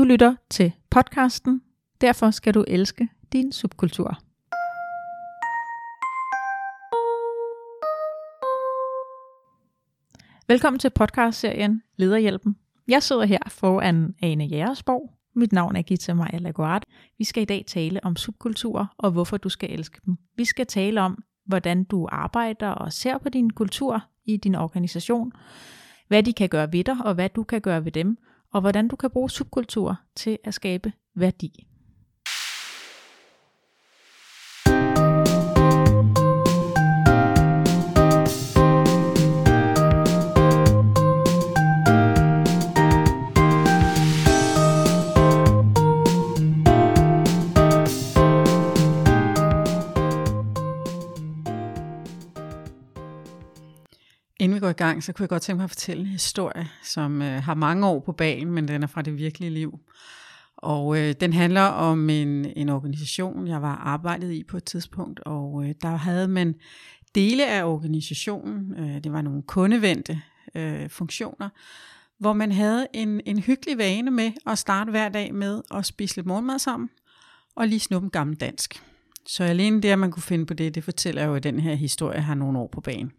Du lytter til podcasten, derfor skal du elske din subkultur. Velkommen til podcastserien Lederhjælpen. Jeg sidder her foran Ane Jægersborg. Mit navn er Gita Maja Laguard. Vi skal i dag tale om subkulturer og hvorfor du skal elske dem. Vi skal tale om, hvordan du arbejder og ser på din kultur i din organisation, hvad de kan gøre ved dig og hvad du kan gøre ved dem, og hvordan du kan bruge subkultur til at skabe værdi. I gang, så kunne jeg godt tænke mig at fortælle en historie, som øh, har mange år på banen, men den er fra det virkelige liv. Og øh, den handler om en, en organisation, jeg var arbejdet i på et tidspunkt, og øh, der havde man dele af organisationen, øh, det var nogle kundevendte øh, funktioner, hvor man havde en, en hyggelig vane med at starte hver dag med at spise lidt morgenmad sammen, og lige snuppe en gammel dansk. Så alene det, at man kunne finde på det, det fortæller jo, at den her historie har nogle år på banen.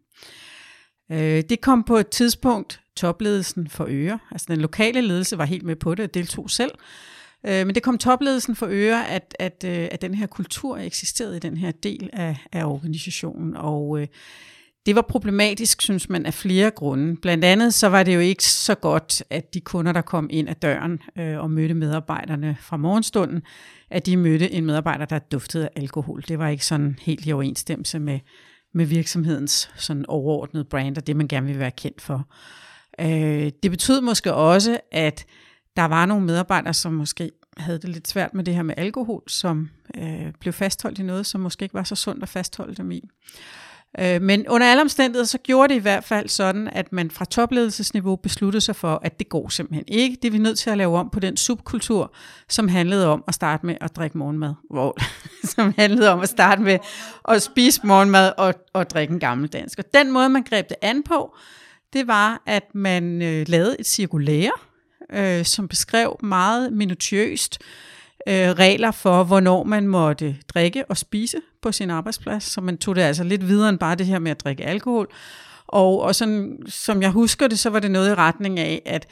Øh, det kom på et tidspunkt topledelsen for Øre. Altså den lokale ledelse var helt med på det og deltog selv. Øh, men det kom topledelsen for Øre, at, at, øh, at den her kultur eksisterede i den her del af, af organisationen. Og øh, det var problematisk, synes man, af flere grunde. Blandt andet så var det jo ikke så godt, at de kunder, der kom ind ad døren øh, og mødte medarbejderne fra morgenstunden, at de mødte en medarbejder, der duftede af alkohol. Det var ikke sådan helt i overensstemmelse med, med virksomhedens sådan overordnede brand og det, man gerne vil være kendt for. Øh, det betød måske også, at der var nogle medarbejdere, som måske havde det lidt svært med det her med alkohol, som øh, blev fastholdt i noget, som måske ikke var så sundt at fastholde dem i. Øh, men under alle omstændigheder, så gjorde det i hvert fald sådan, at man fra topledelsesniveau besluttede sig for, at det går simpelthen ikke. Det er vi nødt til at lave om på den subkultur, som handlede om at starte med at drikke morgenmad. Wow. som handlede om at starte med at spise morgenmad og, og drikke en gammeldansk. Og den måde, man greb det an på, det var, at man øh, lavede et cirkulære, øh, som beskrev meget minutiøst, øh, Øh, regler for, hvornår man måtte drikke og spise på sin arbejdsplads. Så man tog det altså lidt videre end bare det her med at drikke alkohol. Og, og sådan, som jeg husker det, så var det noget i retning af, at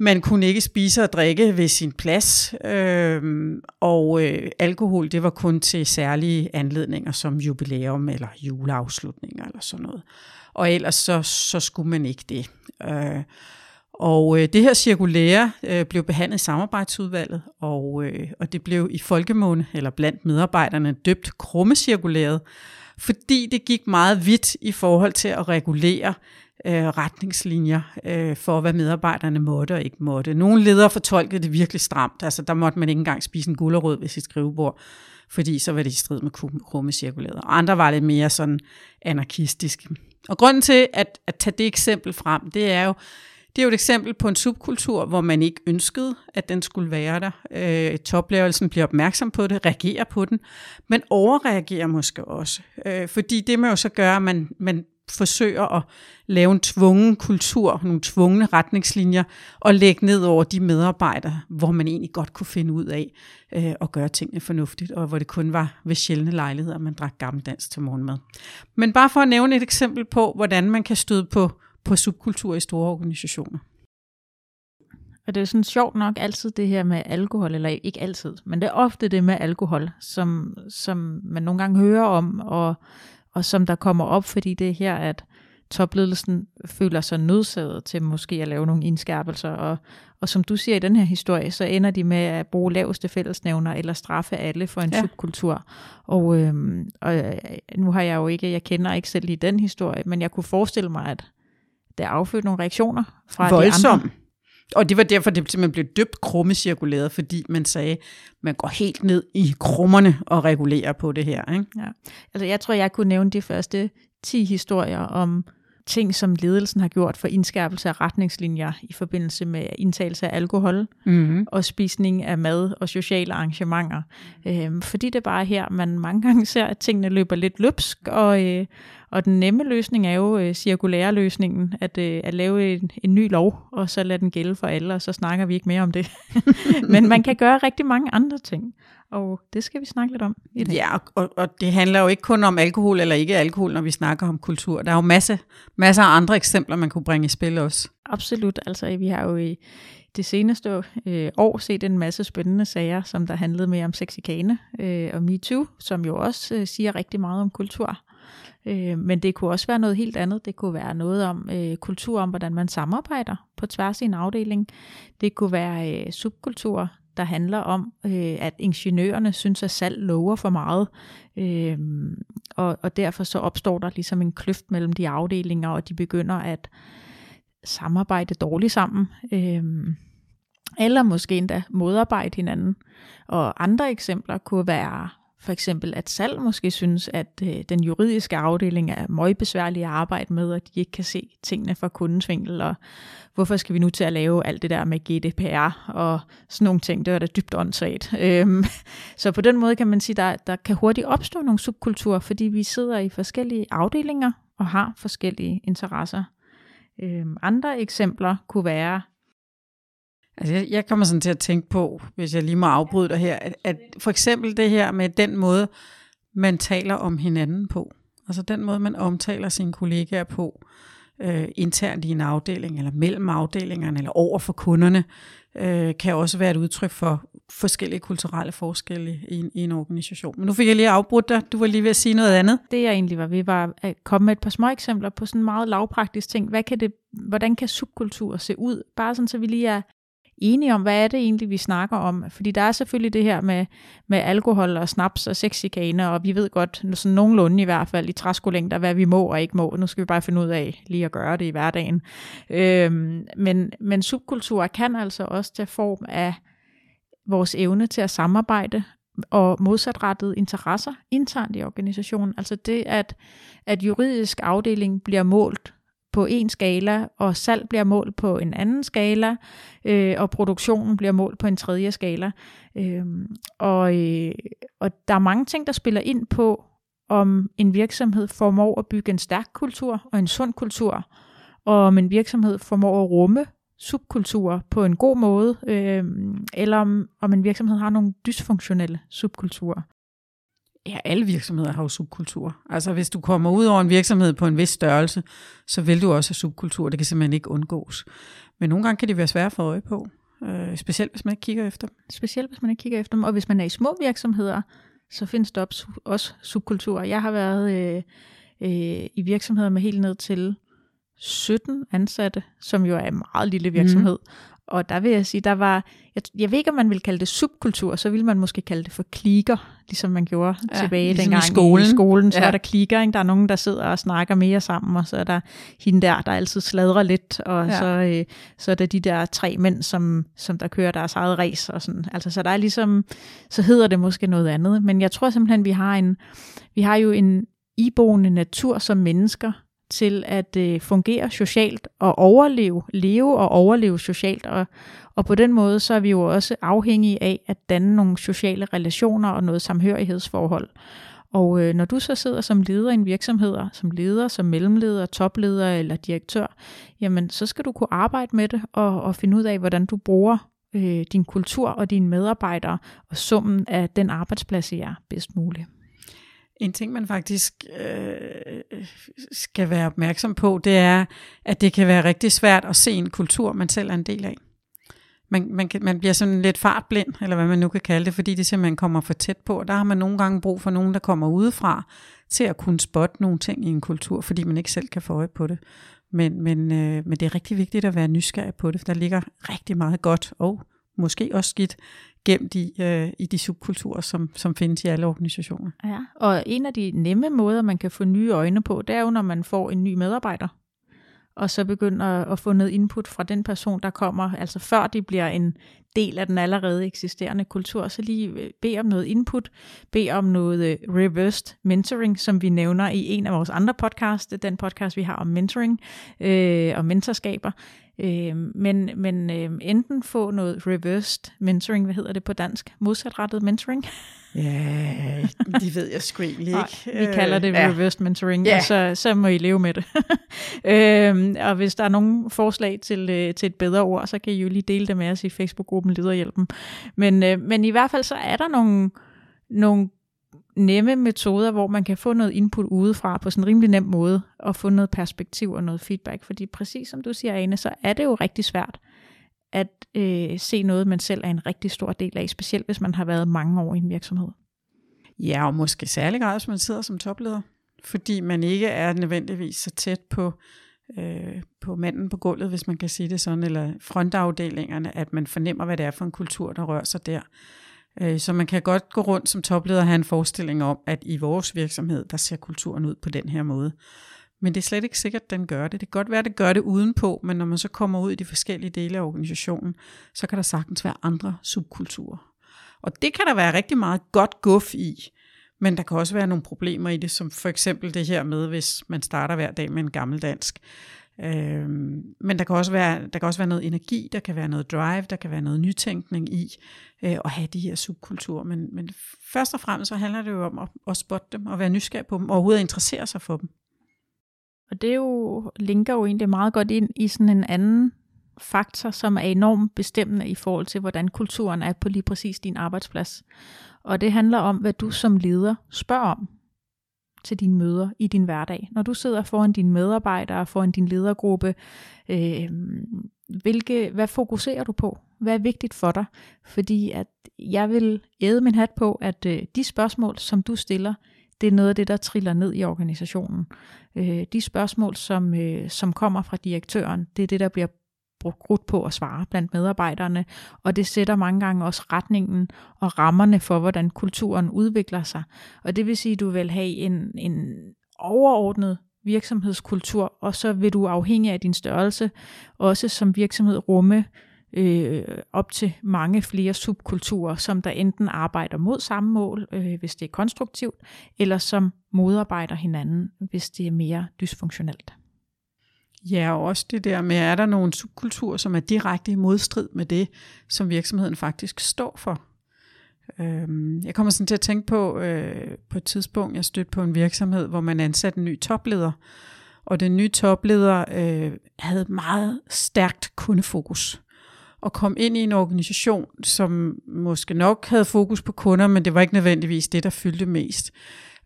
man kunne ikke spise og drikke ved sin plads, øh, og øh, alkohol det var kun til særlige anledninger som jubilæum eller juleafslutninger eller sådan noget. Og ellers så, så skulle man ikke det. Øh, og øh, det her cirkulære øh, blev behandlet i samarbejdsudvalget, og, øh, og det blev i folkemåne, eller blandt medarbejderne, døbt krummecirkulæret, fordi det gik meget vidt i forhold til at regulere øh, retningslinjer øh, for, hvad medarbejderne måtte og ikke måtte. Nogle ledere fortolkede det virkelig stramt, altså der måtte man ikke engang spise en gulerod ved sit skrivebord, fordi så var det i strid med krummecirkulæret. Og andre var lidt mere sådan anarkistiske. Og grunden til at, at tage det eksempel frem, det er jo, det er jo et eksempel på en subkultur, hvor man ikke ønskede, at den skulle være der. Øh, toplevelsen bliver opmærksom på det, reagerer på den, men overreagerer måske også. Øh, fordi det man jo så gør, at man, man forsøger at lave en tvungen kultur, nogle tvungne retningslinjer, og lægge ned over de medarbejdere, hvor man egentlig godt kunne finde ud af øh, at gøre tingene fornuftigt, og hvor det kun var ved sjældne lejligheder, man drak gammeldans til morgenmad. Men bare for at nævne et eksempel på, hvordan man kan støde på på subkultur i store organisationer. Og det er sådan sjovt nok altid det her med alkohol, eller ikke altid, men det er ofte det med alkohol, som, som man nogle gange hører om, og, og som der kommer op, fordi det er her, at topledelsen føler sig nødsaget til måske at lave nogle indskærpelser, og, og som du siger i den her historie, så ender de med at bruge laveste fællesnævner, eller straffe alle for en ja. subkultur. Og, øhm, og øh, nu har jeg jo ikke, jeg kender ikke selv lige den historie, men jeg kunne forestille mig, at der affødte nogle reaktioner fra Voldsom. de andre. Og det var derfor, det simpelthen blev døbt krummecirkuleret, fordi man sagde, man går helt ned i krummerne og regulerer på det her. Ikke? Ja. Altså, jeg tror, jeg kunne nævne de første 10 historier om ting, som ledelsen har gjort for indskærpelse af retningslinjer i forbindelse med indtagelse af alkohol Mm-hmm. og spisning af mad og sociale arrangementer. Øhm, fordi det er bare her, man mange gange ser, at tingene løber lidt løbsk, og, øh, og den nemme løsning er jo øh, cirkulære løsningen, at, øh, at lave en, en ny lov, og så lade den gælde for alle, og så snakker vi ikke mere om det. Men man kan gøre rigtig mange andre ting, og det skal vi snakke lidt om i dag. Ja, og, og det handler jo ikke kun om alkohol eller ikke alkohol, når vi snakker om kultur. Der er jo masse, masser af andre eksempler, man kunne bringe i spil også. Absolut. Altså, vi har jo i det seneste øh, år set en masse spændende sager, som der handlede mere om sexikane øh, og MeToo, som jo også øh, siger rigtig meget om kultur. Øh, men det kunne også være noget helt andet. Det kunne være noget om øh, kultur, om hvordan man samarbejder på tværs i en afdeling. Det kunne være øh, subkultur, der handler om, øh, at ingeniørerne synes, at salg lover for meget. Øh, og, og derfor så opstår der ligesom en kløft mellem de afdelinger, og de begynder at samarbejde dårligt sammen. Øh, eller måske endda modarbejde hinanden. Og andre eksempler kunne være for eksempel, at salg måske synes, at øh, den juridiske afdeling er møgbesværlig at arbejde med, og de ikke kan se tingene fra kundens vinkel, og hvorfor skal vi nu til at lave alt det der med GDPR og sådan nogle ting, det er da dybt åndssvagt. Øhm, så på den måde kan man sige, der, der kan hurtigt opstå nogle subkulturer, fordi vi sidder i forskellige afdelinger og har forskellige interesser. Øhm, andre eksempler kunne være, Altså, jeg, jeg kommer sådan til at tænke på, hvis jeg lige må afbryde dig her, at, at for eksempel det her med den måde, man taler om hinanden på. Altså den måde, man omtaler sine kollegaer på, øh, internt i en afdeling, eller mellem afdelingerne, eller over for kunderne, øh, kan også være et udtryk for forskellige kulturelle forskelle i en, i en organisation. Men nu fik jeg lige afbrudt dig. Du var lige ved at sige noget andet. det jeg egentlig var ved, var at komme med et par små eksempler på sådan meget lavpraktisk ting. Hvad kan det, hvordan kan subkultur se ud? Bare sådan, så vi lige er enige om, hvad er det egentlig, vi snakker om? Fordi der er selvfølgelig det her med, med alkohol og snaps og sexikane, og vi ved godt, sådan nogenlunde i hvert fald i træskolængder, hvad vi må og ikke må. Nu skal vi bare finde ud af lige at gøre det i hverdagen. Øhm, men, men subkultur kan altså også tage form af vores evne til at samarbejde og modsatrettede interesser internt i organisationen. Altså det, at, at juridisk afdeling bliver målt på en skala, og salg bliver målt på en anden skala, øh, og produktionen bliver målt på en tredje skala. Øh, og, øh, og der er mange ting, der spiller ind på, om en virksomhed formår at bygge en stærk kultur og en sund kultur, og om en virksomhed formår at rumme subkulturer på en god måde, øh, eller om, om en virksomhed har nogle dysfunktionelle subkulturer. Ja, alle virksomheder har jo subkultur. Altså hvis du kommer ud over en virksomhed på en vis størrelse, så vil du også have subkultur. Det kan simpelthen ikke undgås. Men nogle gange kan det være svært at få øje på. Øh, specielt hvis man ikke kigger efter dem. Specielt hvis man ikke kigger efter dem. Og hvis man er i små virksomheder, så findes der også subkulturer. Jeg har været øh, øh, i virksomheder med helt ned til 17 ansatte, som jo er en meget lille virksomhed. Mm. Og der vil jeg sige, der var, jeg, jeg ved ikke, om man vil kalde det subkultur, så vil man måske kalde det for kliker, ligesom man gjorde ja, tilbage ligesom dengang i skolen. i skolen. Så Ja. er der kliker, ikke? der er nogen, der sidder og snakker mere sammen, og så er der hende der, der altid sladrer lidt, og Ja. så, øh, så er der de der tre mænd, som, som der kører deres eget race, og sådan. Altså, så der er ligesom, så hedder det måske noget andet, men jeg tror simpelthen, vi har en, vi har jo en iboende natur som mennesker, til at øh, fungere socialt og overleve, leve og overleve socialt. Og, og på den måde, så er vi jo også afhængige af at danne nogle sociale relationer og noget samhørighedsforhold. Og øh, når du så sidder som leder i en virksomhed, som leder, som mellemleder, topleder eller direktør, jamen så skal du kunne arbejde med det og, og finde ud af, hvordan du bruger øh, din kultur og dine medarbejdere og summen af den arbejdsplads, I er bedst muligt. En ting, man faktisk øh, skal være opmærksom på, det er, at det kan være rigtig svært at se en kultur, man selv er en del af. Man, man, kan, man bliver sådan lidt fartblind, eller hvad man nu kan kalde det, fordi det simpelthen kommer for tæt på. Der har man nogle gange brug for nogen, der kommer udefra, til at kunne spotte nogle ting i en kultur, fordi man ikke selv kan få øje på det. Men, men, øh, men det er rigtig vigtigt at være nysgerrig på det, for der ligger rigtig meget godt, og måske også skidt, gemt i, øh, i de subkulturer, som, som findes i alle organisationer. Ja, og en af de nemme måder, man kan få nye øjne på, det er jo, når man får en ny medarbejder. og så begynder at, få noget input fra den person, der kommer, altså før de bliver en del af den allerede eksisterende kultur, så lige øh, bed om noget input, bed om noget øh, reversed mentoring, som vi nævner i en af vores andre podcasts, den podcast, vi har om mentoring øh, og mentorskaber. Øh, men men øh, enten få noget reversed mentoring, hvad hedder det på dansk? Modsatrettet mentoring? Ja, det ved jeg sgu egentlig ikke. vi kalder det ja. reversed mentoring, ja. og så, så må I leve med det. øhm, og hvis der er nogle forslag til, øh, til et bedre ord, så kan I jo lige dele det med os i Facebook-gruppen Lederhjælpen. Men, øh, men i hvert fald så er der nogle, nogle nemme metoder, hvor man kan få noget input udefra på sådan en rimelig nem måde, og få noget perspektiv og noget feedback. Fordi præcis som du siger, Ane, så er det jo rigtig svært at øh, se noget, man selv er en rigtig stor del af, specielt hvis man har været mange år i en virksomhed. Ja, og måske særlig grad, hvis man sidder som topleder, fordi man ikke er nødvendigvis så tæt på, øh, på manden på gulvet, hvis man kan sige det sådan, eller frontafdelingerne, at man fornemmer, hvad det er for en kultur, der rører sig der. Øh, så man kan godt gå rundt som topleder og have en forestilling om, at i vores virksomhed, der ser kulturen ud på den her måde. Men det er slet ikke sikkert, at den gør det. Det kan godt være, at det gør det udenpå, men når man så kommer ud i de forskellige dele af organisationen, så kan der sagtens være andre subkulturer. Og det kan der være rigtig meget godt guf i, men der kan også være nogle problemer i det, som for eksempel det her med, hvis man starter hver dag med en gammeldansk. Øhm, men der kan, også være, der kan også være noget energi, der kan være noget drive, der kan være noget nytænkning i øh, at have de her subkulturer. Men, men først og fremmest så handler det jo om at, at spotte dem og være nysgerrig på dem og overhovedet interessere sig for dem. Og det jo, linker jo egentlig meget godt ind i sådan en anden faktor, som er enormt bestemmende i forhold til, hvordan kulturen er på lige præcis din arbejdsplads. Og det handler om, hvad du som leder spørger om til dine møder i din hverdag. Når du sidder foran dine medarbejdere, foran din ledergruppe, øh, hvilke, hvad fokuserer du på? Hvad er vigtigt for dig? Fordi at jeg vil æde min hat på, at øh, de spørgsmål, som du stiller, det er noget af det, der triller ned i organisationen. Øh, de spørgsmål, som, øh, som kommer fra direktøren, det er det, der bliver brugt på at svare blandt medarbejderne, og det sætter mange gange også retningen og rammerne for, hvordan kulturen udvikler sig. Og det vil sige, at du vil have en, en overordnet virksomhedskultur, og så vil du afhængig af din størrelse også som virksomhed rumme øh, op til mange flere subkulturer, som der enten arbejder mod samme mål, øh, hvis det er konstruktivt, eller som modarbejder hinanden, hvis det er mere dysfunktionelt. Ja, og også det der med, er der nogle subkulturer, som er direkte i modstrid med det, som virksomheden faktisk står for. Øhm, jeg kommer sådan til at tænke på, øh, på et tidspunkt, jeg stødte på en virksomhed, hvor man ansatte en ny topleder, og den nye topleder øh, havde meget stærkt kundefokus og kom ind i en organisation, som måske nok havde fokus på kunder, men det var ikke nødvendigvis det, der fyldte mest.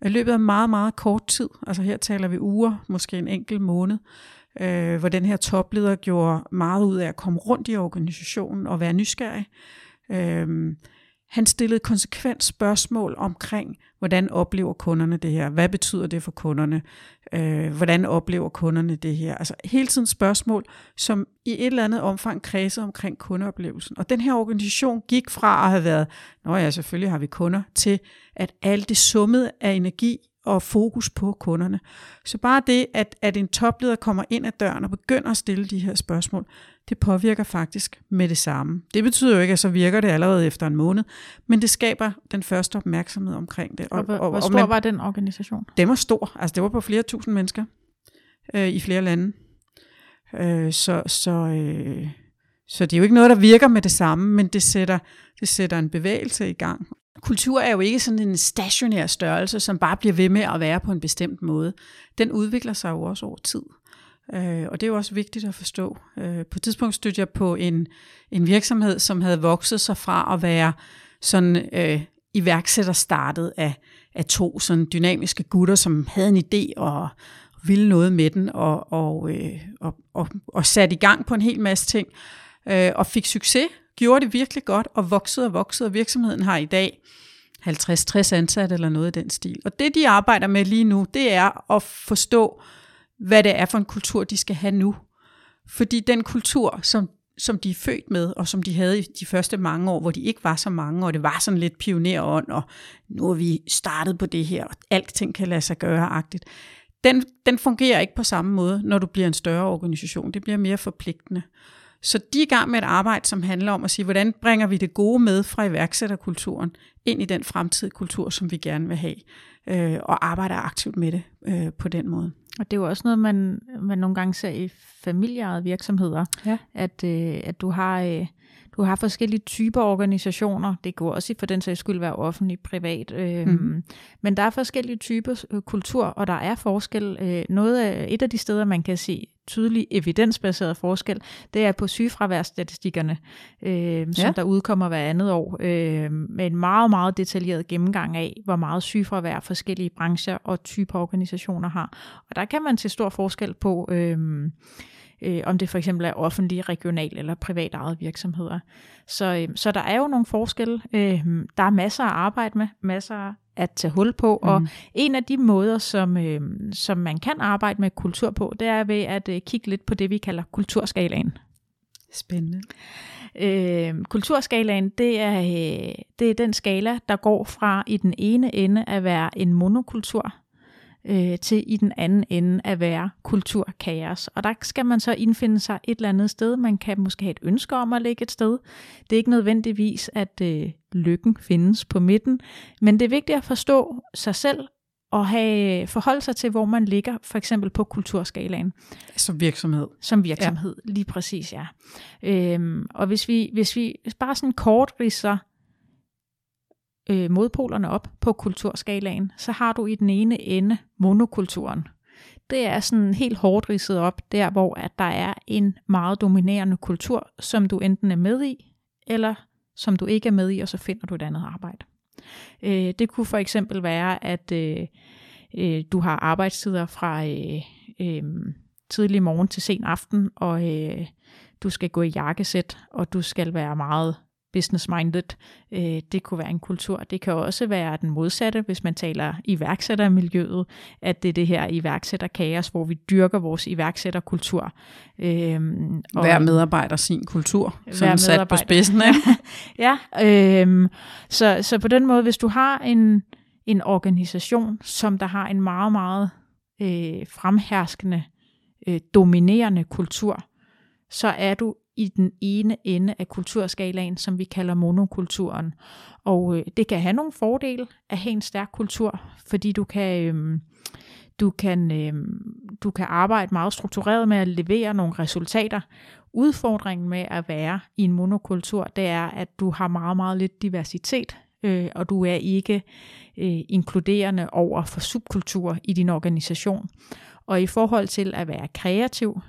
I løbet af meget, meget kort tid, altså her taler vi uger, måske en enkelt måned, øh, hvor den her topleder gjorde meget ud af at komme rundt i organisationen og være nysgerrig. Øh, han stillede konsekvent spørgsmål omkring, hvordan oplever kunderne det her? Hvad betyder det for kunderne? Øh, hvordan oplever kunderne det her? Altså hele tiden spørgsmål, som i et eller andet omfang kredser omkring kundeoplevelsen. Og den her organisation gik fra at have været, nå ja, selvfølgelig har vi kunder, til at alt det summede af energi og fokus på kunderne. Så bare det, at, at en topleder kommer ind ad døren og begynder at stille de her spørgsmål, det påvirker faktisk med det samme. Det betyder jo ikke, at så virker det allerede efter en måned, men det skaber den første opmærksomhed omkring det. Og, og, og hvor stor man, var den organisation? Den var stor. Altså det var på flere tusind mennesker øh, i flere lande. Øh, så, så, øh, så det er jo ikke noget, der virker med det samme, men det sætter, det sætter en bevægelse i gang. Kultur er jo ikke sådan en stationær størrelse, som bare bliver ved med at være på en bestemt måde. Den udvikler sig jo også over tid. Øh, og det er jo også vigtigt at forstå. Øh, på et tidspunkt stødte jeg på en, en virksomhed, som havde vokset sig fra at være sådan øh, iværksætter startet af, af to sådan dynamiske gutter, som havde en idé og ville noget med den, og, og, øh, og, og, og satte i gang på en hel masse ting, øh, og fik succes, gjorde det virkelig godt, og voksede og voksede, og virksomheden har i dag 50-60 ansatte eller noget i den stil. Og det, de arbejder med lige nu, det er at forstå, hvad det er for en kultur, de skal have nu. Fordi den kultur, som, som de er født med, og som de havde i de første mange år, hvor de ikke var så mange, og det var sådan lidt pionerånd, og nu er vi startet på det her, og alting kan lade sig gøre-agtigt, den, den fungerer ikke på samme måde, når du bliver en større organisation. Det bliver mere forpligtende. Så de er i gang med et arbejde, som handler om at sige, hvordan bringer vi det gode med fra iværksætterkulturen ind i den fremtidige kultur, som vi gerne vil have, øh, og arbejder aktivt med det øh, på den måde. Og det er jo også noget, man, man nogle gange ser i familieejede virksomheder, ja. at, øh, at du har... Øh, du har forskellige typer organisationer. Det kan også for den sags skyld være offentlig, privat. Øh, mm. Men der er forskellige typer øh, kultur, og der er forskel. Øh, noget af, et af de steder, man kan se tydelig evidensbaseret forskel, det er på sygefraværstatistikkerne, øh, som ja. der udkommer hver andet år, øh, med en meget, meget detaljeret gennemgang af, hvor meget sygefravær forskellige brancher og typer organisationer har. Og der kan man se stor forskel på... Øh, øh, om det for eksempel er offentlige, regional eller privat ejet virksomheder. Så, øh, så der er jo nogle forskelle. Øh, der er masser at arbejde med, masser at tage hul på, mm. og en af de måder, som, øh, som man kan arbejde med kultur på, det er ved at øh, kigge lidt på det, vi kalder kulturskalaen. Spændende. Øh, kulturskalaen, det er, øh, det er den skala, der går fra i den ene ende at være en monokultur, øh, til i den anden ende at være kulturkaos. Og der skal man så indfinde sig et eller andet sted. Man kan måske have et ønske om at ligge et sted. Det er ikke nødvendigvis, at øh, lykken findes på midten, men det er vigtigt at forstå sig selv og have forhold sig til, hvor man ligger, for eksempel på kulturskalaen. Som virksomhed. Som virksomhed, ja. lige præcis, ja. Øhm, og hvis vi, hvis vi bare sådan kort ridser øh, modpolerne op på kulturskalaen, så har du i den ene ende monokulturen. Det er sådan helt hårdt ridset op, der hvor at der er en meget dominerende kultur, som du enten er med i, eller som du ikke er med i, og så finder du et andet arbejde. Øh, det kunne for eksempel være, at øh, øh, du har arbejdstider fra øh, øh, tidlig morgen til sen aften, og øh, du skal gå i jakkesæt, og du skal være meget business-minded. Øh, det kunne være en kultur. Det kan også være den modsatte, hvis man taler iværksættermiljøet, at det er det her iværksætterkaos, hvor vi dyrker vores iværksætterkultur. Øh, og hver medarbejder sin kultur, som sat på spidsen. Ikke? ja, øh, så, så på den måde, hvis du har en, en organisation, som der har en meget, meget øh, fremherskende, øh, dominerende kultur, så er du i den ene ende af kulturskalaen, som vi kalder monokulturen. Og øh, det kan have nogle fordele at have en stærk kultur, fordi du kan, øh, du kan, øh, du kan arbejde meget struktureret med at levere nogle resultater. Udfordringen med at være i en monokultur, det er, at du har meget, meget lidt diversitet, øh, og du er ikke øh, inkluderende over for subkultur i din organisation. Og i forhold til at være kreativ,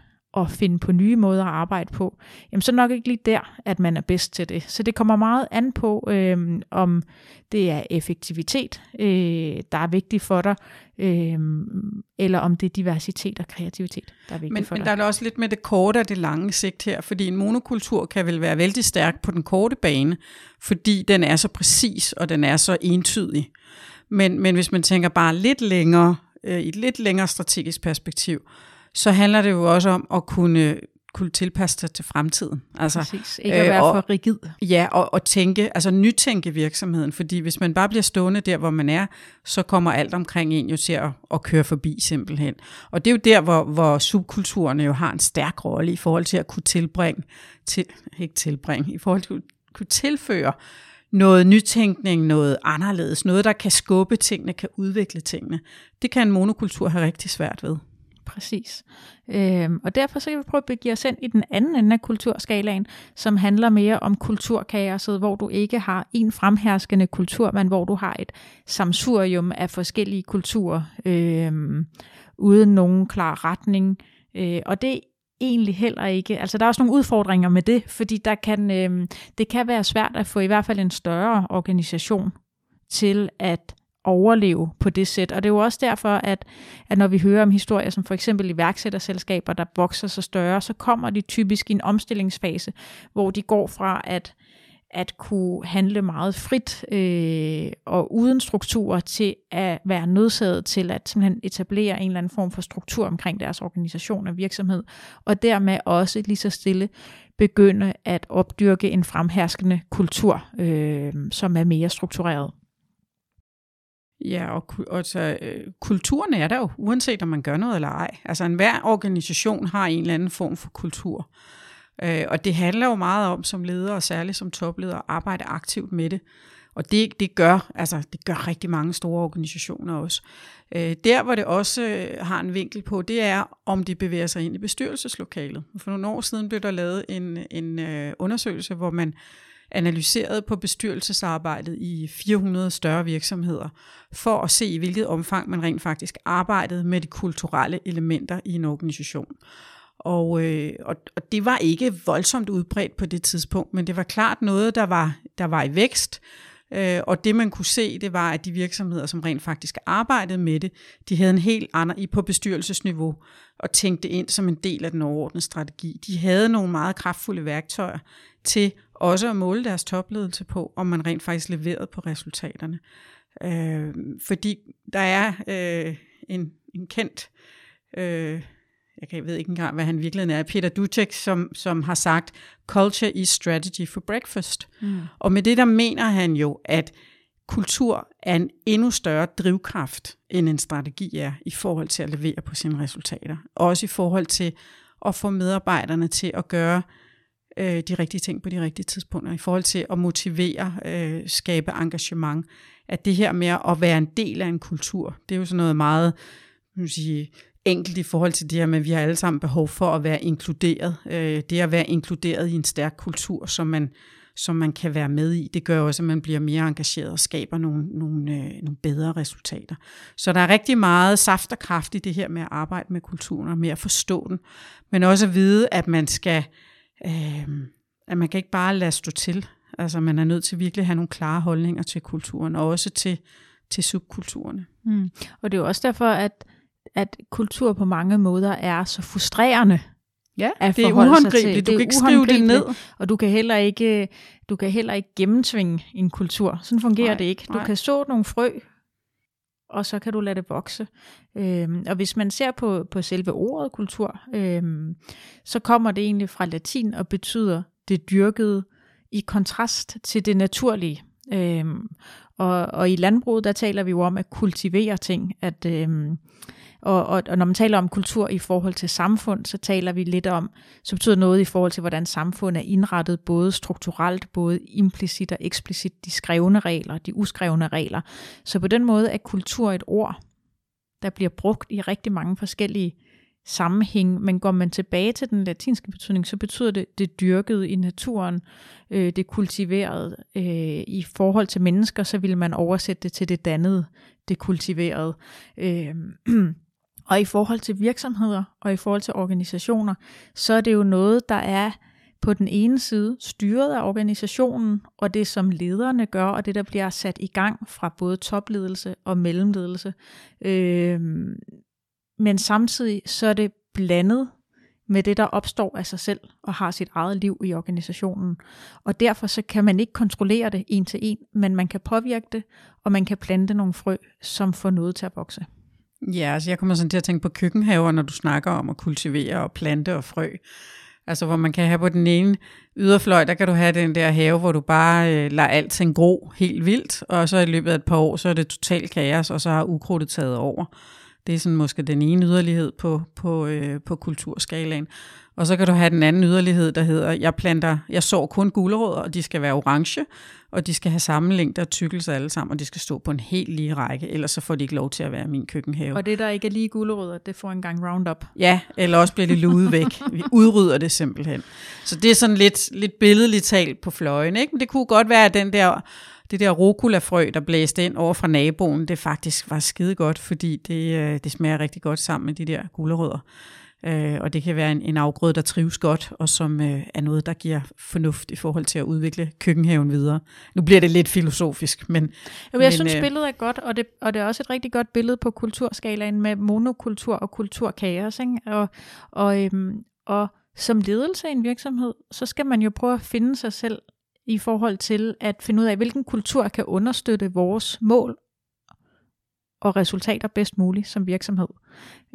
at finde på nye måder at arbejde på, jamen så nok ikke lige der, at man er bedst til det. Så det kommer meget an på, øh, om det er effektivitet, øh, der er vigtigt for dig, øh, eller om det er diversitet og kreativitet, der er vigtigt men, for men dig. Men der er også lidt med det korte og det lange sigt her, fordi en monokultur kan vel være vældig stærk på den korte bane, fordi den er så præcis, og den er så entydig. Men, men hvis man tænker bare lidt længere, øh, i et lidt længere strategisk perspektiv, så handler det jo også om at kunne kunne tilpasse sig til fremtiden. Altså, Præcis. Ikke at øh, være øh, og, for rigid. Ja, og, og tænke, altså nytænke virksomheden, fordi hvis man bare bliver stående der, hvor man er, så kommer alt omkring en jo til at, at køre forbi simpelthen. Og det er jo der, hvor, hvor subkulturerne jo har en stærk rolle i forhold til at kunne tilbringe, til, ikke tilbringe, i forhold til at kunne tilføre noget nytænkning, noget anderledes, noget, der kan skubbe tingene, kan udvikle tingene. Det kan en monokultur have rigtig svært ved. Præcis. Øhm, og derfor så kan vi prøve at begive os ind i den anden ende af kulturskalaen, som handler mere om kulturkaoset, hvor du ikke har en fremherskende kultur, men hvor du har et samsurium af forskellige kulturer, øhm, uden nogen klar retning. Øh, og det egentlig heller ikke. Altså der er også nogle udfordringer med det, fordi der kan, øh, det kan være svært at få i hvert fald en større organisation til at overleve på det sæt. Og det er jo også derfor, at, at når vi hører om historier som for eksempel iværksætterselskaber, der vokser så større, så kommer de typisk i en omstillingsfase, hvor de går fra at at kunne handle meget frit øh, og uden strukturer til at være nødsaget til at simpelthen etablere en eller anden form for struktur omkring deres organisation og virksomhed, og dermed også lige så stille begynde at opdyrke en fremherskende kultur, øh, som er mere struktureret. Ja, og, og så, øh, kulturen er der jo, uanset om man gør noget eller ej. Altså enhver organisation har en eller anden form for kultur. Øh, og det handler jo meget om som leder, og særligt som topleder, at arbejde aktivt med det. Og det, det, gør, altså, det gør rigtig mange store organisationer også. Øh, der, hvor det også øh, har en vinkel på, det er, om de bevæger sig ind i bestyrelseslokalet. For nogle år siden blev der lavet en, en øh, undersøgelse, hvor man analyseret på bestyrelsesarbejdet i 400 større virksomheder, for at se, i hvilket omfang man rent faktisk arbejdede med de kulturelle elementer i en organisation. Og, øh, og, og det var ikke voldsomt udbredt på det tidspunkt, men det var klart noget, der var, der var i vækst. Øh, og det man kunne se, det var, at de virksomheder, som rent faktisk arbejdede med det, de havde en helt anden i på bestyrelsesniveau og tænkte ind som en del af den overordnede strategi. De havde nogle meget kraftfulde værktøjer til også at måle deres topledelse på, om man rent faktisk leverede på resultaterne. Øh, fordi der er øh, en, en kendt, øh, jeg, ved ikke engang, hvad han virkelig er, Peter Dutek, som, som har sagt, culture is strategy for breakfast. Mm. Og med det der mener han jo, at kultur er en endnu større drivkraft, end en strategi er, i forhold til at levere på sine resultater. Også i forhold til at få medarbejderne til at gøre øh, de rigtige ting på de rigtige tidspunkter, i forhold til at motivere, øh, skabe engagement. At det her med at være en del af en kultur, det er jo sådan noget meget man sige, enkelt i forhold til det her med, at vi har alle sammen behov for at være inkluderet. Øh, det at være inkluderet i en stærk kultur, som man, som man kan være med i, det gør også, at man bliver mere engageret og skaber nogle, nogle, øh, nogle bedre resultater. Så der er rigtig meget saft og kraft i det her med at arbejde med kulturen og med at forstå den, men også at vide, at man skal øh, at man kan ikke bare lade stå til. Altså man er nødt til virkelig at have nogle klare holdninger til kulturen, og også til, til subkulturerne. Mm. Og det er jo også derfor, at, at kultur på mange måder er så frustrerende. Ja, det er uhåndgribeligt. Du kan ikke skrive det ned. Og du kan heller ikke, du kan heller ikke gennemtvinge en kultur. Sådan fungerer nej, det ikke. Du nej. kan så nogle frø, og så kan du lade det vokse. Øhm, og hvis man ser på, på selve ordet kultur, øhm, så kommer det egentlig fra latin og betyder det dyrkede i kontrast til det naturlige. Øhm, og, og i landbruget, der taler vi jo om at kultivere ting, at øhm, og, og, og når man taler om kultur i forhold til samfund, så taler vi lidt om, så betyder noget i forhold til, hvordan samfundet er indrettet, både strukturelt, både implicit og eksplicit, de skrevne regler, de uskrevne regler. Så på den måde er kultur et ord, der bliver brugt i rigtig mange forskellige sammenhæng, men går man tilbage til den latinske betydning, så betyder det det dyrkede i naturen, øh, det kultiverede. Øh, I forhold til mennesker, så vil man oversætte det til det dannede, det kultiverede. Øh, Og i forhold til virksomheder og i forhold til organisationer, så er det jo noget, der er på den ene side styret af organisationen, og det som lederne gør, og det der bliver sat i gang fra både topledelse og mellemledelse. Øh, men samtidig så er det blandet med det, der opstår af sig selv og har sit eget liv i organisationen. Og derfor så kan man ikke kontrollere det en til en, men man kan påvirke det, og man kan plante nogle frø, som får noget til at vokse. Ja, altså jeg kommer sådan til at tænke på køkkenhaver, når du snakker om at kultivere og plante og frø. Altså hvor man kan have på den ene yderfløj, der kan du have den der have, hvor du bare øh, lader alting gro helt vildt, og så i løbet af et par år, så er det totalt kaos, og så har ukrudtet taget over. Det er sådan måske den ene yderlighed på, på, øh, på kulturskalaen. Og så kan du have den anden yderlighed, der hedder, jeg planter, jeg sår kun gulerødder, og de skal være orange, og de skal have samme længde og tykkelse alle sammen, og de skal stå på en helt lige række, ellers så får de ikke lov til at være min køkkenhave. Og det, der ikke er lige gulerødder, det får en gang Roundup. Ja, eller også bliver det luet væk. Vi udrydder det simpelthen. Så det er sådan lidt, lidt billedligt talt på fløjen, ikke? Men det kunne godt være, at den der det der rucola-frø, der blæste ind over fra naboen, det faktisk var skide godt, fordi det, øh, det smager rigtig godt sammen med de der gulerødder. Øh, og det kan være en, en afgrøde, der trives godt, og som øh, er noget, der giver fornuft i forhold til at udvikle køkkenhaven videre. Nu bliver det lidt filosofisk, men... Jo, jeg men, synes, øh, billedet er godt, og det, og det er også et rigtig godt billede på kulturskalaen med monokultur og kulturkaos. Ikke? Og, og, øhm, og som ledelse i en virksomhed, så skal man jo prøve at finde sig selv i forhold til at finde ud af, hvilken kultur kan understøtte vores mål og resultater bedst muligt som virksomhed.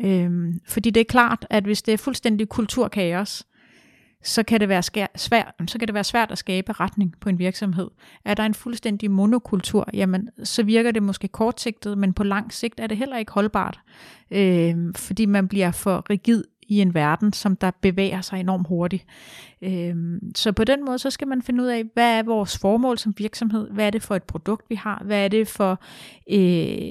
Øhm, fordi det er klart, at hvis det er fuldstændig kulturkaos, så kan, det være skær, svær, så kan det være svært at skabe retning på en virksomhed. Er der en fuldstændig monokultur, jamen så virker det måske kortsigtet, men på lang sigt er det heller ikke holdbart, øh, fordi man bliver for rigid i en verden, som der bevæger sig enormt hurtigt. Øhm, så på den måde, så skal man finde ud af, hvad er vores formål som virksomhed? Hvad er det for et produkt, vi har? Hvad er det for øh,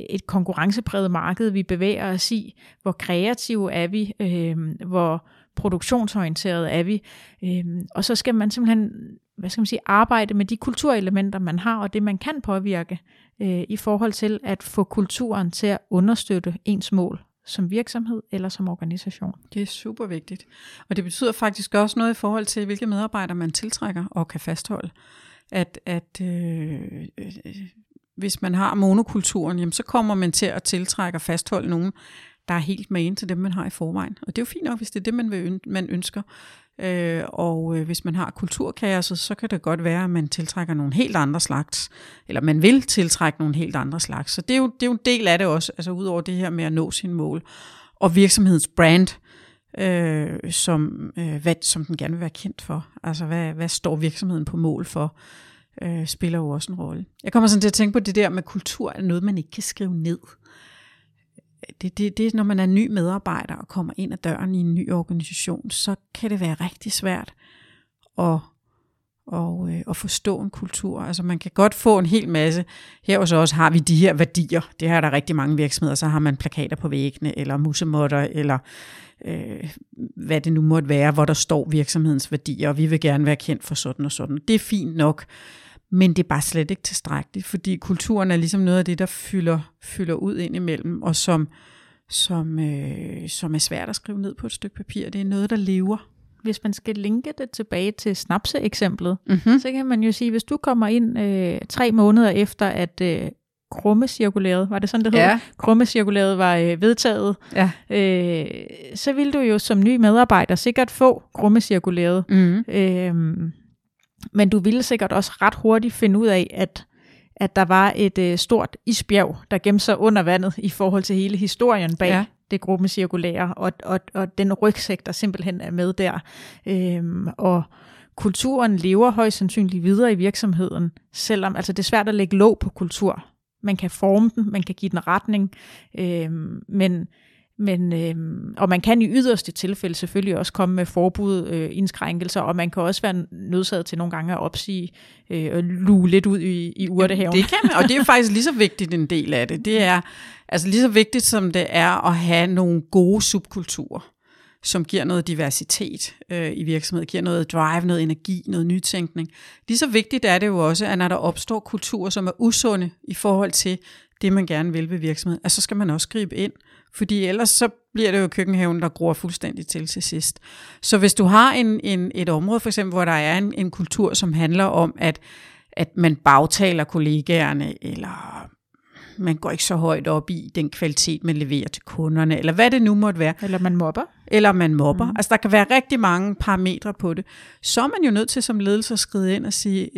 et konkurrencepræget marked, vi bevæger os i? Hvor kreative er vi? Øhm, hvor produktionsorienteret er vi? Øhm, og så skal man simpelthen hvad skal man sige, arbejde med de kulturelementer, man har, og det man kan påvirke øh, i forhold til at få kulturen til at understøtte ens mål som virksomhed eller som organisation. Det er super vigtigt. Og det betyder faktisk også noget i forhold til, hvilke medarbejdere man tiltrækker og kan fastholde. At, at øh, øh, hvis man har monokulturen, jamen, så kommer man til at tiltrække og fastholde nogen, der er helt med ind til dem, man har i forvejen. Og det er jo fint nok, hvis det er det, man, vil, man ønsker. Øh, og øh, hvis man har kulturkaoset, så kan det godt være, at man tiltrækker nogle helt andre slags, eller man vil tiltrække nogle helt andre slags. Så det er jo, det er jo en del af det også, altså udover det her med at nå sine mål. Og virksomhedens brand, øh, som, øh, hvad, som den gerne vil være kendt for. Altså hvad, hvad står virksomheden på mål for, øh, spiller jo også en rolle. Jeg kommer sådan til at tænke på det der med kultur, er noget, man ikke kan skrive ned det, det, det er, når man er ny medarbejder og kommer ind ad døren i en ny organisation, så kan det være rigtig svært at, og, øh, at forstå en kultur. Altså man kan godt få en hel masse. Her hos os har vi de her værdier. Det her er der rigtig mange virksomheder. Så har man plakater på væggene, eller musemotter, eller øh, hvad det nu måtte være, hvor der står virksomhedens værdier, og vi vil gerne være kendt for sådan og sådan. Det er fint nok. Men det er bare slet ikke tilstrækkeligt, fordi kulturen er ligesom noget af det, der fylder, fylder ud ind imellem, og som, som, øh, som er svært at skrive ned på et stykke papir. Det er noget, der lever. Hvis man skal linke det tilbage til snapse-eksemplet, mm-hmm. så kan man jo sige, hvis du kommer ind øh, tre måneder efter, at øh, krummecirkulæret, var det sådan, det hed? Ja. Krummecirkulæret var øh, vedtaget. Ja. Øh, så vil du jo som ny medarbejder sikkert få krummecirkulæret. Mm. Øh, men du ville sikkert også ret hurtigt finde ud af, at, at der var et øh, stort isbjerg, der gemte sig under vandet i forhold til hele historien bag ja. det gruppe cirkulære, og, og, og den rygsæk, der simpelthen er med der. Øhm, og kulturen lever højst sandsynligt videre i virksomheden, selvom altså det er svært at lægge låg på kultur. Man kan forme den, man kan give den retning, øhm, men men, øh, og man kan i yderste tilfælde selvfølgelig også komme med forbud, øh, indskrænkelser, og man kan også være nødsaget til nogle gange at opsige øh, og luge lidt ud i, i urtehaven. Det kan man, og det er faktisk lige så vigtigt en del af det. Det er altså lige så vigtigt, som det er at have nogle gode subkulturer, som giver noget diversitet øh, i virksomheden, giver noget drive, noget energi, noget nytænkning. Lige så vigtigt er det jo også, at når der opstår kulturer, som er usunde i forhold til det, man gerne vil ved virksomheden, at så skal man også gribe ind fordi ellers så bliver det jo køkkenhaven, der gror fuldstændig til til sidst. Så hvis du har en, en, et område, for eksempel, hvor der er en, en kultur, som handler om, at, at man bagtaler kollegaerne, eller man går ikke så højt op i den kvalitet, man leverer til kunderne, eller hvad det nu måtte være. Eller man mobber. Eller man mobber. Mm. Altså der kan være rigtig mange parametre på det. Så er man jo nødt til som ledelse at skride ind og sige,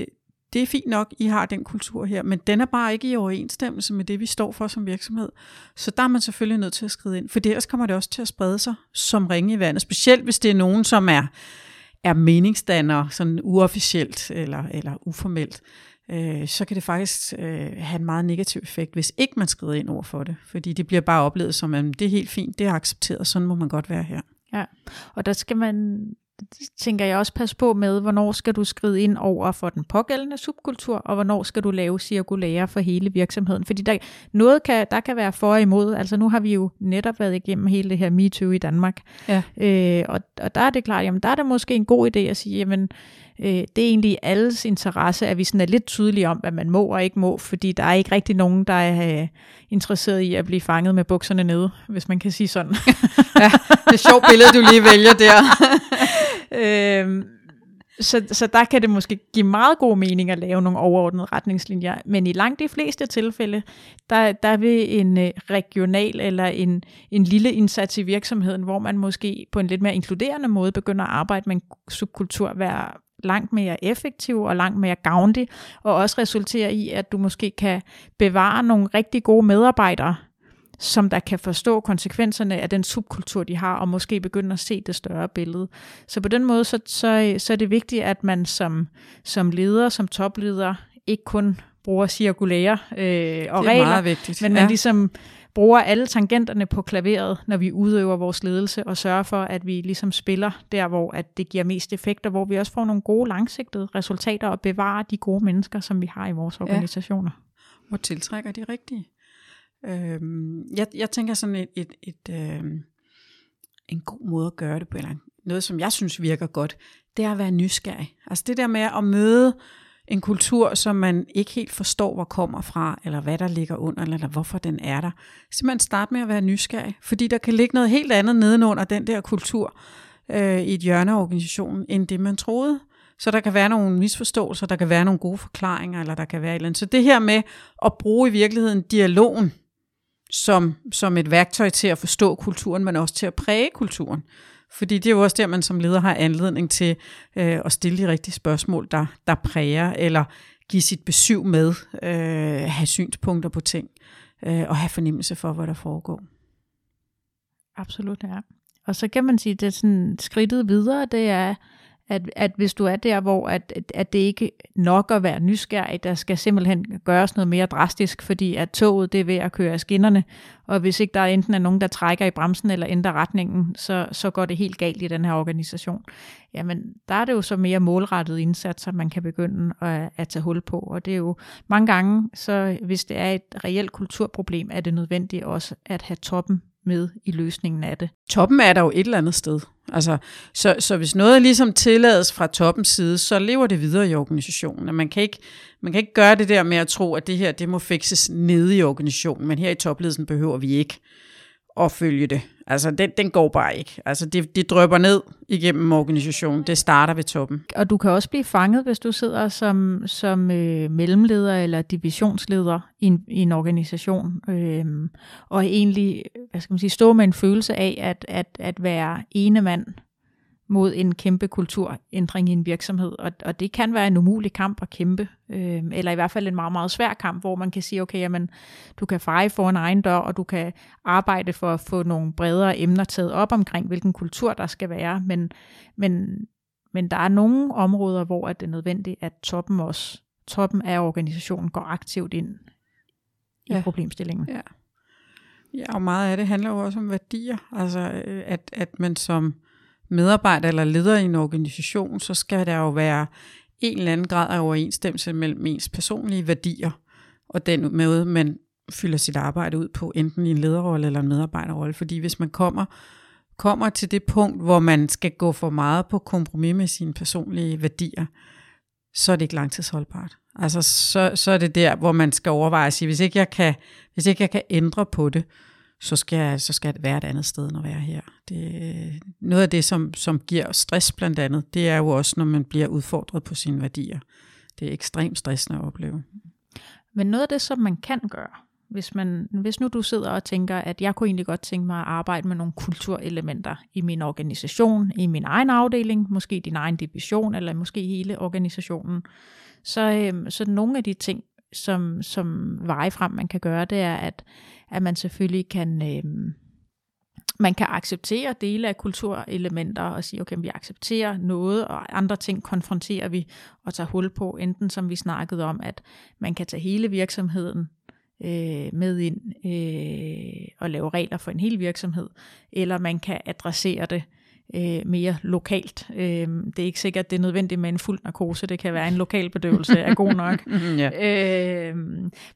det er fint nok, I har den kultur her, men den er bare ikke i overensstemmelse med det, vi står for som virksomhed. Så der er man selvfølgelig nødt til at skride ind, for ellers kommer det også til at sprede sig som ringe i vandet, specielt hvis det er nogen, som er, er meningsdannere, sådan uofficielt eller, eller uformelt. Øh, så kan det faktisk øh, have en meget negativ effekt, hvis ikke man skrider ind over for det, fordi det bliver bare oplevet som, at det er helt fint, det er accepteret, sådan må man godt være her. Ja, og der skal man tænker jeg også passe på med, hvornår skal du skride ind over for den pågældende subkultur, og hvornår skal du lave cirkulære for hele virksomheden. Fordi der, noget kan, der kan være for og imod. Altså nu har vi jo netop været igennem hele det her MeToo i Danmark. Ja. Øh, og, og der er det klart, jamen der er det måske en god idé at sige, jamen øh, det er egentlig alles interesse, at vi sådan er lidt tydelige om, hvad man må og ikke må, fordi der er ikke rigtig nogen, der er øh, interesseret i at blive fanget med bukserne nede, hvis man kan sige sådan. ja, det er sjovt billede, du lige vælger der. øh, så, så der kan det måske give meget god mening at lave nogle overordnede retningslinjer, men i langt de fleste tilfælde, der, der vil en øh, regional eller en, en lille indsats i virksomheden, hvor man måske på en lidt mere inkluderende måde begynder at arbejde med en subkultur, være langt mere effektiv og langt mere gavnlig, og også resultere i, at du måske kan bevare nogle rigtig gode medarbejdere, som der kan forstå konsekvenserne af den subkultur, de har, og måske begynde at se det større billede. Så på den måde, så, så, så er det vigtigt, at man som, som leder, som topleder, ikke kun bruger cirkulære øh, og det er regler, meget vigtigt. men man ligesom bruger alle tangenterne på klaveret, når vi udøver vores ledelse, og sørger for, at vi ligesom spiller der, hvor at det giver mest effekt, og hvor vi også får nogle gode langsigtede resultater, og bevarer de gode mennesker, som vi har i vores organisationer. Ja. Og tiltrækker de rigtige. Øhm, jeg, jeg tænker sådan et, et, et øhm, en god måde at gøre det på, eller noget, som jeg synes virker godt, det er at være nysgerrig. Altså det der med at møde en kultur, som man ikke helt forstår, hvor kommer fra, eller hvad der ligger under, eller hvorfor den er der. Simpelthen start med at være nysgerrig, fordi der kan ligge noget helt andet nedenunder den der kultur øh, i et hjørne af organisationen, end det man troede. Så der kan være nogle misforståelser, der kan være nogle gode forklaringer, eller der kan være et eller andet. Så det her med at bruge i virkeligheden dialogen som, som et værktøj til at forstå kulturen, men også til at præge kulturen. Fordi det er jo også der, man som leder har anledning til øh, at stille de rigtige spørgsmål, der, der præger, eller give sit besøg med, øh, have synspunkter på ting, øh, og have fornemmelse for, hvad der foregår. Absolut, ja. Og så kan man sige, at det er sådan skridtet videre, det er, at, at hvis du er der, hvor at, at det ikke nok at være nysgerrig, der skal simpelthen gøres noget mere drastisk, fordi at toget det er ved at køre af skinnerne, og hvis ikke der enten er nogen, der trækker i bremsen eller ændrer retningen, så, så går det helt galt i den her organisation. Jamen, der er det jo så mere målrettede indsatser, man kan begynde at, at tage hul på, og det er jo mange gange, så hvis det er et reelt kulturproblem, er det nødvendigt også at have toppen med i løsningen af det. Toppen er der jo et eller andet sted. Altså, så, så hvis noget ligesom tillades fra toppens side, så lever det videre i organisationen. Man kan, ikke, man kan ikke gøre det der med at tro, at det her det må fikses nede i organisationen, men her i topledelsen behøver vi ikke at følge det. Altså, den, den går bare ikke. Altså, det, det drøber ned igennem organisationen. Det starter ved toppen. Og du kan også blive fanget, hvis du sidder som, som øh, mellemleder eller divisionsleder i en, i en organisation, øh, og egentlig hvad skal man sige, stå med en følelse af at, at, at være ene mand mod en kæmpe kulturændring i en virksomhed. Og, og det kan være en umulig kamp at kæmpe, øh, eller i hvert fald en meget, meget svær kamp, hvor man kan sige, okay, jamen, du kan feje for en egen dør, og du kan arbejde for at få nogle bredere emner taget op omkring, hvilken kultur der skal være, men, men, men der er nogle områder, hvor det er nødvendigt, at toppen også, toppen af organisationen går aktivt ind i ja. problemstillingen. Ja. ja, og meget af det handler jo også om værdier, altså øh, at, at man som medarbejder eller leder i en organisation, så skal der jo være en eller anden grad af overensstemmelse mellem ens personlige værdier og den måde, man fylder sit arbejde ud på, enten i en lederrolle eller en medarbejderrolle. Fordi hvis man kommer, kommer til det punkt, hvor man skal gå for meget på kompromis med sine personlige værdier, så er det ikke langtidsholdbart. Altså, så, så er det der, hvor man skal overveje at sige, hvis ikke jeg kan, hvis ikke jeg kan ændre på det, så skal, så skal det være et andet sted end at være her. Det, noget af det, som, som giver stress blandt andet, det er jo også, når man bliver udfordret på sine værdier. Det er ekstremt stressende at opleve. Men noget af det, som man kan gøre, hvis, man, hvis nu du sidder og tænker, at jeg kunne egentlig godt tænke mig at arbejde med nogle kulturelementer i min organisation, i min egen afdeling, måske din egen division, eller måske hele organisationen, så, øh, så nogle af de ting, som, som veje frem man kan gøre, det er, at, at man selvfølgelig kan... Øh, man kan acceptere dele af kulturelementer og sige, okay, vi accepterer noget, og andre ting konfronterer vi og tager hul på, enten som vi snakkede om, at man kan tage hele virksomheden øh, med ind øh, og lave regler for en hel virksomhed, eller man kan adressere det øh, mere lokalt. Øh, det er ikke sikkert, at det er nødvendigt med en fuld narkose. Det kan være en lokal bedøvelse er god nok. ja. øh,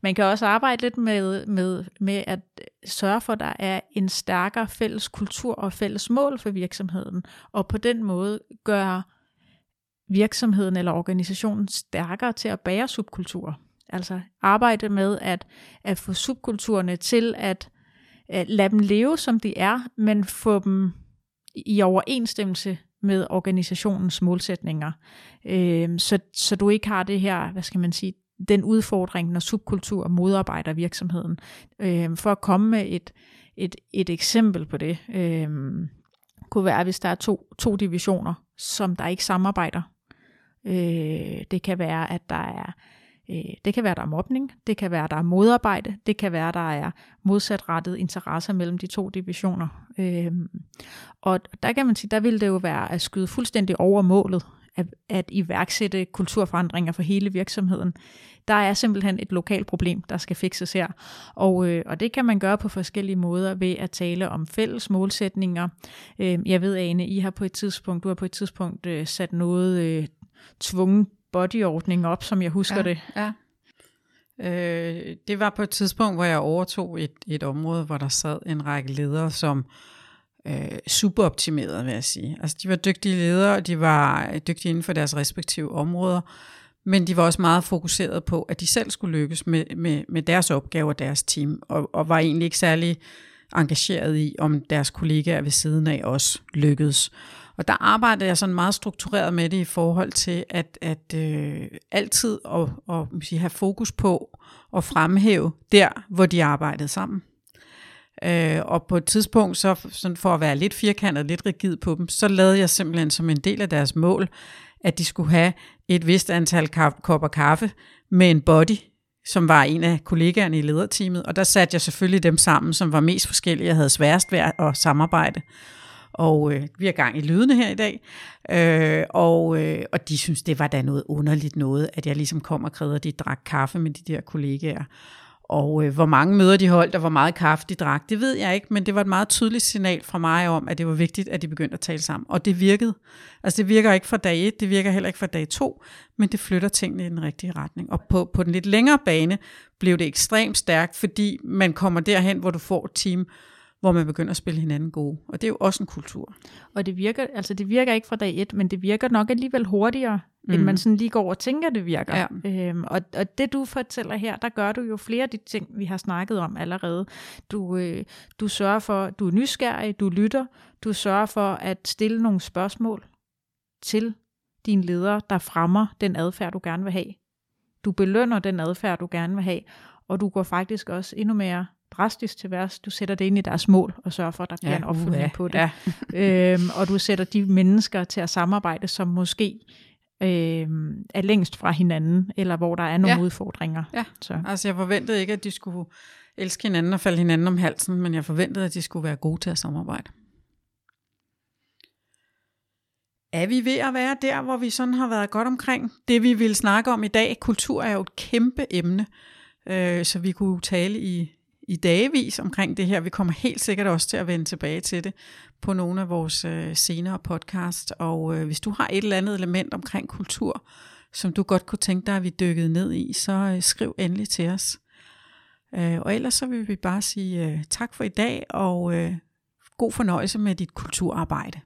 man kan også arbejde lidt med, med, med at sørge for, at der er en stærkere fælles kultur og fælles mål for virksomheden, og på den måde gøre virksomheden eller organisationen stærkere til at bære subkulturer. Altså arbejde med at, at få subkulturerne til at, at lade dem leve, som de er, men få dem i overensstemmelse med organisationens målsætninger. Øh, så, så du ikke har det her, hvad skal man sige, den udfordring, når subkultur modarbejder virksomheden. Øh, for at komme med et, et, et eksempel på det, øh, kunne være, hvis der er to, to divisioner, som der ikke samarbejder. Øh, det kan være, at der er Øh, Øh, det kan være, der er mobning, det kan være, der er modarbejde, det kan være, der er modsatrettet interesser mellem de to divisioner. Øh, og der kan man sige, der vil det jo være at skyde fuldstændig over målet, at, at iværksætte kulturforandringer for hele virksomheden. Der er simpelthen et lokalt problem, der skal fikses her. Og, øh, og det kan man gøre på forskellige måder ved at tale om fælles målsætninger. Øh, jeg ved, Ane, I har på et tidspunkt, du har på et tidspunkt øh, sat noget øh, tvungen bodyordning op, som jeg husker ja, det. Ja. Øh, det var på et tidspunkt, hvor jeg overtog et, et område, hvor der sad en række ledere, som øh, superoptimerede, vil jeg sige. Altså, de var dygtige ledere, og de var dygtige inden for deres respektive områder, men de var også meget fokuseret på, at de selv skulle lykkes med, med, med deres opgaver og deres team, og, og var egentlig ikke særlig engageret i, om deres kollegaer ved siden af også lykkedes. Og der arbejdede jeg sådan meget struktureret med det i forhold til at, at øh, altid at, at, at have fokus på at fremhæve der, hvor de arbejdede sammen. Øh, og på et tidspunkt, så sådan for at være lidt firkantet, lidt rigid på dem, så lavede jeg simpelthen som en del af deres mål, at de skulle have et vist antal kopper kaffe med en body, som var en af kollegaerne i lederteamet, og der satte jeg selvfølgelig dem sammen, som var mest forskellige og havde sværest ved at samarbejde. Og øh, vi har gang i lydene her i dag, øh, og, øh, og de synes, det var da noget underligt noget, at jeg ligesom kom og krævede, at de drak kaffe med de der kollegaer. Og øh, hvor mange møder de holdt, og hvor meget kaffe de drak, det ved jeg ikke, men det var et meget tydeligt signal fra mig om, at det var vigtigt, at de begyndte at tale sammen. Og det virkede. Altså det virker ikke fra dag 1, det virker heller ikke fra dag 2, men det flytter tingene i den rigtige retning. Og på, på den lidt længere bane blev det ekstremt stærkt, fordi man kommer derhen, hvor du får et team, hvor man begynder at spille hinanden gode. Og det er jo også en kultur. Og det virker, altså det virker ikke fra dag et, men det virker nok alligevel hurtigere, mm. end man sådan lige går og tænker, det virker. Ja. Øhm, og, og det du fortæller her, der gør du jo flere af de ting, vi har snakket om allerede. Du, øh, du sørger for, du er nysgerrig, du lytter, du sørger for at stille nogle spørgsmål til dine ledere, der fremmer den adfærd, du gerne vil have. Du belønner den adfærd, du gerne vil have, og du går faktisk også endnu mere drastisk til værs. Du sætter det ind i deres mål og sørger for, at der bliver ja, en opfølgning ja, på det. Ja. øhm, og du sætter de mennesker til at samarbejde, som måske øhm, er længst fra hinanden, eller hvor der er nogle ja. udfordringer. Ja, så. altså jeg forventede ikke, at de skulle elske hinanden og falde hinanden om halsen, men jeg forventede, at de skulle være gode til at samarbejde. Er vi ved at være der, hvor vi sådan har været godt omkring det, vi vil snakke om i dag? Kultur er jo et kæmpe emne, øh, så vi kunne tale i i dagevis omkring det her. Vi kommer helt sikkert også til at vende tilbage til det på nogle af vores øh, senere podcast. Og øh, hvis du har et eller andet element omkring kultur, som du godt kunne tænke dig, at vi dykkede ned i, så øh, skriv endelig til os. Øh, og ellers så vil vi bare sige øh, tak for i dag, og øh, god fornøjelse med dit kulturarbejde.